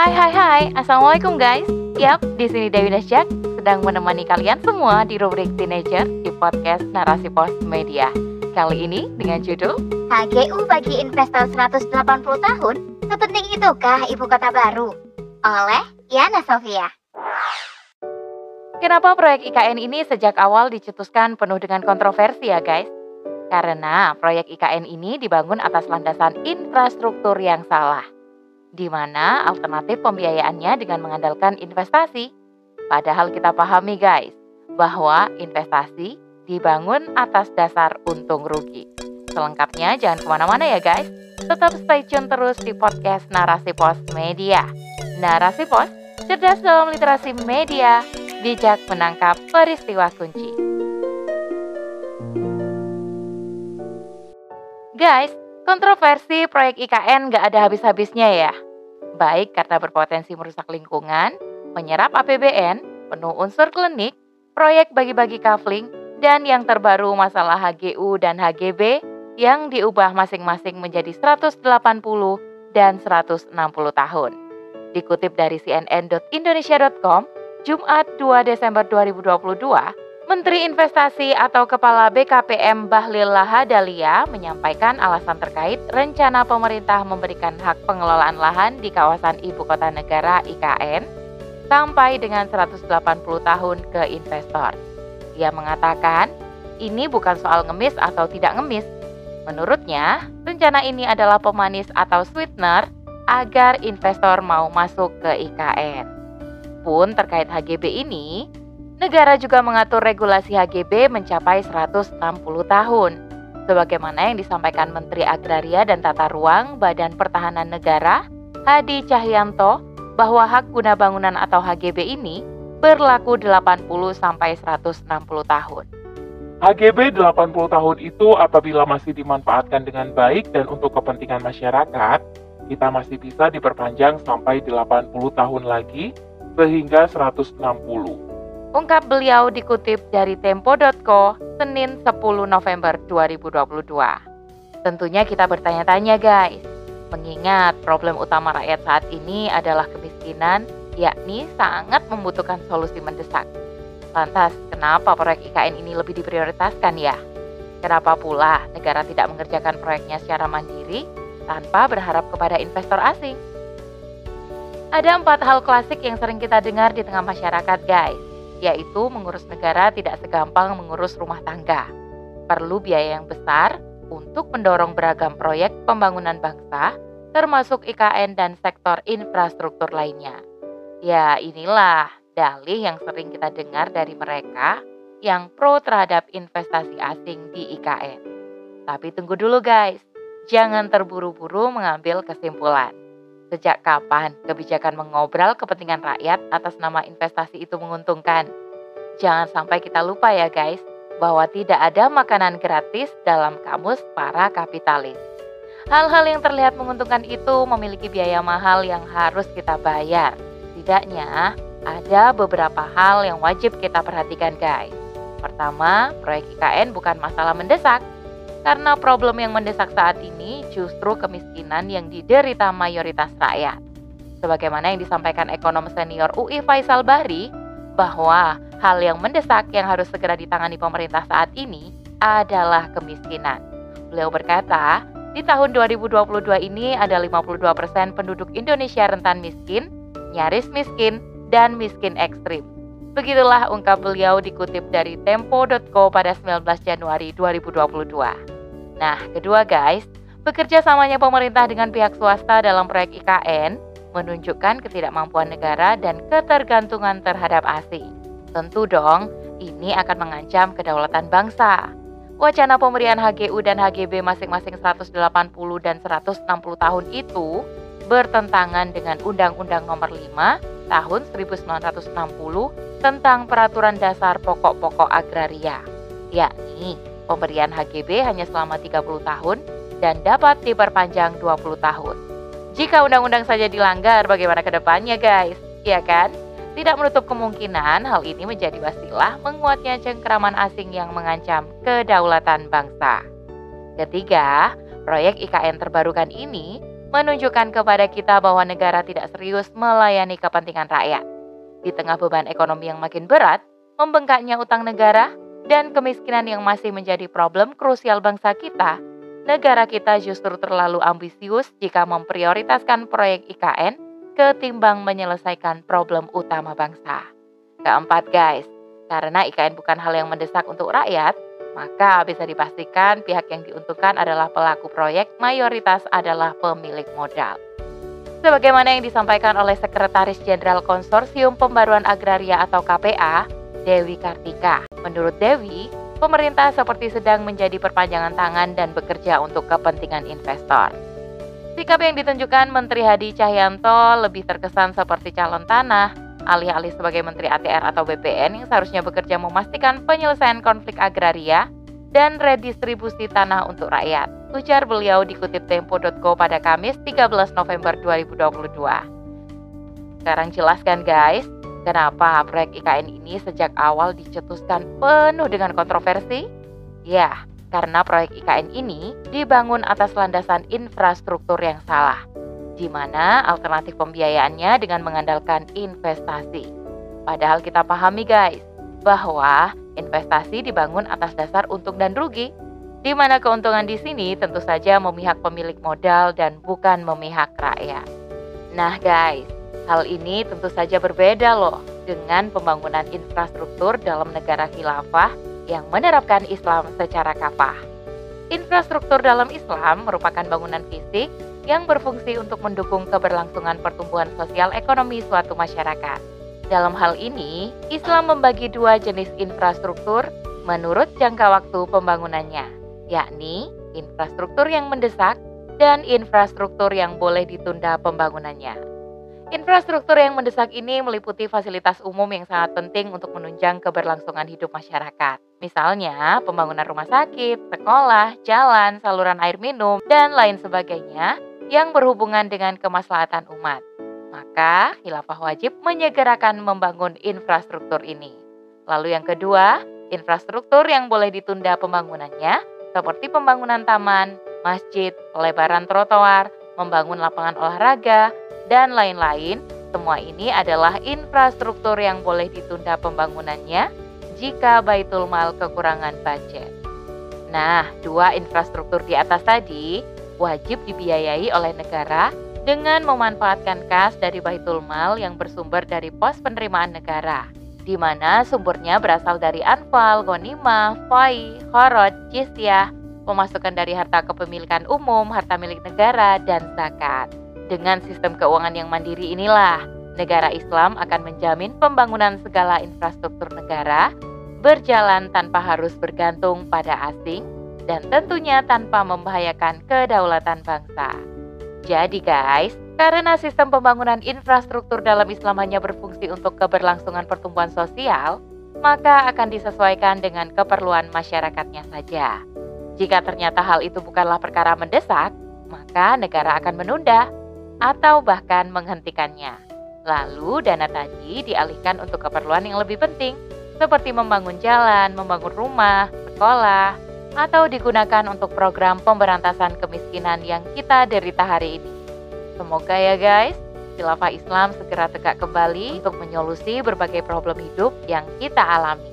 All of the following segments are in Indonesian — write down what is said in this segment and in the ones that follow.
Hai hai hai, Assalamualaikum guys Yap, di sini Dewi Nasjak sedang menemani kalian semua di rubrik Teenager di podcast Narasi Pos Media Kali ini dengan judul HGU bagi investor 180 tahun, sepenting itukah ibu kota baru? Oleh Yana Sofia. Kenapa proyek IKN ini sejak awal dicetuskan penuh dengan kontroversi ya guys? Karena proyek IKN ini dibangun atas landasan infrastruktur yang salah di mana alternatif pembiayaannya dengan mengandalkan investasi. Padahal kita pahami guys, bahwa investasi dibangun atas dasar untung rugi. Selengkapnya jangan ke mana-mana ya guys, tetap stay tune terus di podcast Narasi Pos Media. Narasi Pos, cerdas dalam literasi media, bijak menangkap peristiwa kunci. Guys, Kontroversi proyek IKN gak ada habis-habisnya ya. Baik karena berpotensi merusak lingkungan, menyerap APBN, penuh unsur klinik, proyek bagi-bagi kafling, dan yang terbaru masalah HGU dan HGB yang diubah masing-masing menjadi 180 dan 160 tahun. Dikutip dari cnn.indonesia.com, Jumat 2 Desember 2022, Menteri Investasi atau Kepala BKPM Bahlil Lahadalia menyampaikan alasan terkait rencana pemerintah memberikan hak pengelolaan lahan di kawasan Ibu Kota Negara IKN sampai dengan 180 tahun ke investor. Ia mengatakan, ini bukan soal ngemis atau tidak ngemis. Menurutnya, rencana ini adalah pemanis atau sweetener agar investor mau masuk ke IKN. Pun terkait HGB ini, Negara juga mengatur regulasi HGB mencapai 160 tahun. Sebagaimana yang disampaikan Menteri Agraria dan Tata Ruang Badan Pertahanan Negara, Hadi Cahyanto, bahwa hak guna bangunan atau HGB ini berlaku 80 sampai 160 tahun. HGB 80 tahun itu apabila masih dimanfaatkan dengan baik dan untuk kepentingan masyarakat, kita masih bisa diperpanjang sampai 80 tahun lagi sehingga 160. Ungkap beliau dikutip dari Tempo.co Senin 10 November 2022. Tentunya kita bertanya-tanya guys, mengingat problem utama rakyat saat ini adalah kemiskinan, yakni sangat membutuhkan solusi mendesak. Lantas, kenapa proyek IKN ini lebih diprioritaskan ya? Kenapa pula negara tidak mengerjakan proyeknya secara mandiri tanpa berharap kepada investor asing? Ada empat hal klasik yang sering kita dengar di tengah masyarakat guys yaitu mengurus negara tidak segampang mengurus rumah tangga. Perlu biaya yang besar untuk mendorong beragam proyek pembangunan bangsa, termasuk IKN dan sektor infrastruktur lainnya. Ya, inilah dalih yang sering kita dengar dari mereka yang pro terhadap investasi asing di IKN. Tapi tunggu dulu guys, jangan terburu-buru mengambil kesimpulan. Sejak kapan kebijakan mengobral kepentingan rakyat atas nama investasi itu menguntungkan? Jangan sampai kita lupa ya guys, bahwa tidak ada makanan gratis dalam kamus para kapitalis. Hal-hal yang terlihat menguntungkan itu memiliki biaya mahal yang harus kita bayar. Setidaknya, ada beberapa hal yang wajib kita perhatikan guys. Pertama, proyek IKN bukan masalah mendesak, karena problem yang mendesak saat ini justru kemiskinan yang diderita mayoritas rakyat. Sebagaimana yang disampaikan ekonom senior UI Faisal Bahri, bahwa hal yang mendesak yang harus segera ditangani pemerintah saat ini adalah kemiskinan. Beliau berkata, di tahun 2022 ini ada 52% penduduk Indonesia rentan miskin, nyaris miskin, dan miskin ekstrim. Begitulah ungkap beliau dikutip dari tempo.co pada 19 Januari 2022. Nah, kedua guys, bekerja samanya pemerintah dengan pihak swasta dalam proyek IKN menunjukkan ketidakmampuan negara dan ketergantungan terhadap asing. Tentu dong, ini akan mengancam kedaulatan bangsa. Wacana pemberian HGU dan HGB masing-masing 180 dan 160 tahun itu bertentangan dengan Undang-Undang Nomor 5 tahun 1960 tentang peraturan dasar pokok-pokok agraria, yakni pemberian HGB hanya selama 30 tahun dan dapat diperpanjang 20 tahun. Jika undang-undang saja dilanggar, bagaimana ke depannya guys? Ya kan? Tidak menutup kemungkinan hal ini menjadi wasilah menguatnya cengkeraman asing yang mengancam kedaulatan bangsa. Ketiga, proyek IKN terbarukan ini menunjukkan kepada kita bahwa negara tidak serius melayani kepentingan rakyat. Di tengah beban ekonomi yang makin berat, membengkaknya utang negara, dan kemiskinan yang masih menjadi problem krusial bangsa kita, negara kita justru terlalu ambisius jika memprioritaskan proyek IKN ketimbang menyelesaikan problem utama bangsa. Keempat guys, karena IKN bukan hal yang mendesak untuk rakyat, maka bisa dipastikan pihak yang diuntungkan adalah pelaku proyek, mayoritas adalah pemilik modal. Sebagaimana yang disampaikan oleh Sekretaris Jenderal Konsorsium Pembaruan Agraria atau KPA, Dewi Kartika. Menurut Dewi, pemerintah seperti sedang menjadi perpanjangan tangan dan bekerja untuk kepentingan investor. Sikap yang ditunjukkan Menteri Hadi Cahyanto lebih terkesan seperti calon tanah, alih-alih sebagai Menteri ATR atau BPN yang seharusnya bekerja memastikan penyelesaian konflik agraria dan redistribusi tanah untuk rakyat. Ujar beliau dikutip Tempo.co pada Kamis 13 November 2022. Sekarang jelaskan guys, kenapa proyek IKN ini sejak awal dicetuskan penuh dengan kontroversi? Ya, karena proyek IKN ini dibangun atas landasan infrastruktur yang salah di mana alternatif pembiayaannya dengan mengandalkan investasi. Padahal kita pahami guys, bahwa investasi dibangun atas dasar untung dan rugi, di mana keuntungan di sini tentu saja memihak pemilik modal dan bukan memihak rakyat. Nah guys, hal ini tentu saja berbeda loh dengan pembangunan infrastruktur dalam negara khilafah yang menerapkan Islam secara kafah. Infrastruktur dalam Islam merupakan bangunan fisik yang berfungsi untuk mendukung keberlangsungan pertumbuhan sosial ekonomi suatu masyarakat. Dalam hal ini, Islam membagi dua jenis infrastruktur menurut jangka waktu pembangunannya, yakni infrastruktur yang mendesak dan infrastruktur yang boleh ditunda pembangunannya. Infrastruktur yang mendesak ini meliputi fasilitas umum yang sangat penting untuk menunjang keberlangsungan hidup masyarakat. Misalnya, pembangunan rumah sakit, sekolah, jalan, saluran air minum, dan lain sebagainya yang berhubungan dengan kemaslahatan umat. Maka, khilafah wajib menyegerakan membangun infrastruktur ini. Lalu yang kedua, infrastruktur yang boleh ditunda pembangunannya seperti pembangunan taman, masjid, pelebaran trotoar, membangun lapangan olahraga, dan lain-lain. Semua ini adalah infrastruktur yang boleh ditunda pembangunannya jika Baitul Mal kekurangan budget. Nah, dua infrastruktur di atas tadi wajib dibiayai oleh negara dengan memanfaatkan kas dari Baitul Mal yang bersumber dari pos penerimaan negara, di mana sumbernya berasal dari anfal, gonimah, fai, khorot, jizyah, pemasukan dari harta kepemilikan umum, harta milik negara, dan zakat. Dengan sistem keuangan yang mandiri inilah, negara Islam akan menjamin pembangunan segala infrastruktur negara berjalan tanpa harus bergantung pada asing dan tentunya tanpa membahayakan kedaulatan bangsa. Jadi guys, karena sistem pembangunan infrastruktur dalam Islam hanya berfungsi untuk keberlangsungan pertumbuhan sosial, maka akan disesuaikan dengan keperluan masyarakatnya saja. Jika ternyata hal itu bukanlah perkara mendesak, maka negara akan menunda atau bahkan menghentikannya. Lalu dana tadi dialihkan untuk keperluan yang lebih penting, seperti membangun jalan, membangun rumah, sekolah, atau digunakan untuk program pemberantasan kemiskinan yang kita derita hari ini. Semoga ya guys, khilafah Islam segera tegak kembali untuk menyolusi berbagai problem hidup yang kita alami.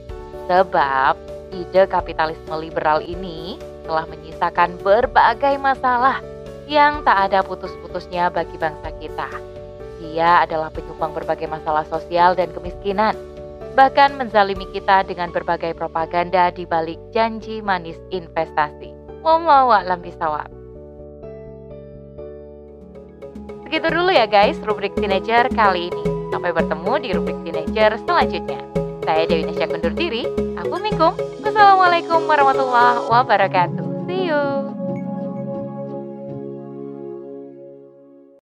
Sebab ide kapitalisme liberal ini telah menyisakan berbagai masalah yang tak ada putus-putusnya bagi bangsa kita. Dia adalah penyumbang berbagai masalah sosial dan kemiskinan bahkan menzalimi kita dengan berbagai propaganda di balik janji manis investasi. Wallahu a'lam bisawab. Segitu dulu ya guys rubrik teenager kali ini. Sampai bertemu di rubrik teenager selanjutnya. Saya Dewi Nasya kundur diri. Aku. Wassalamualaikum warahmatullahi wabarakatuh. See you.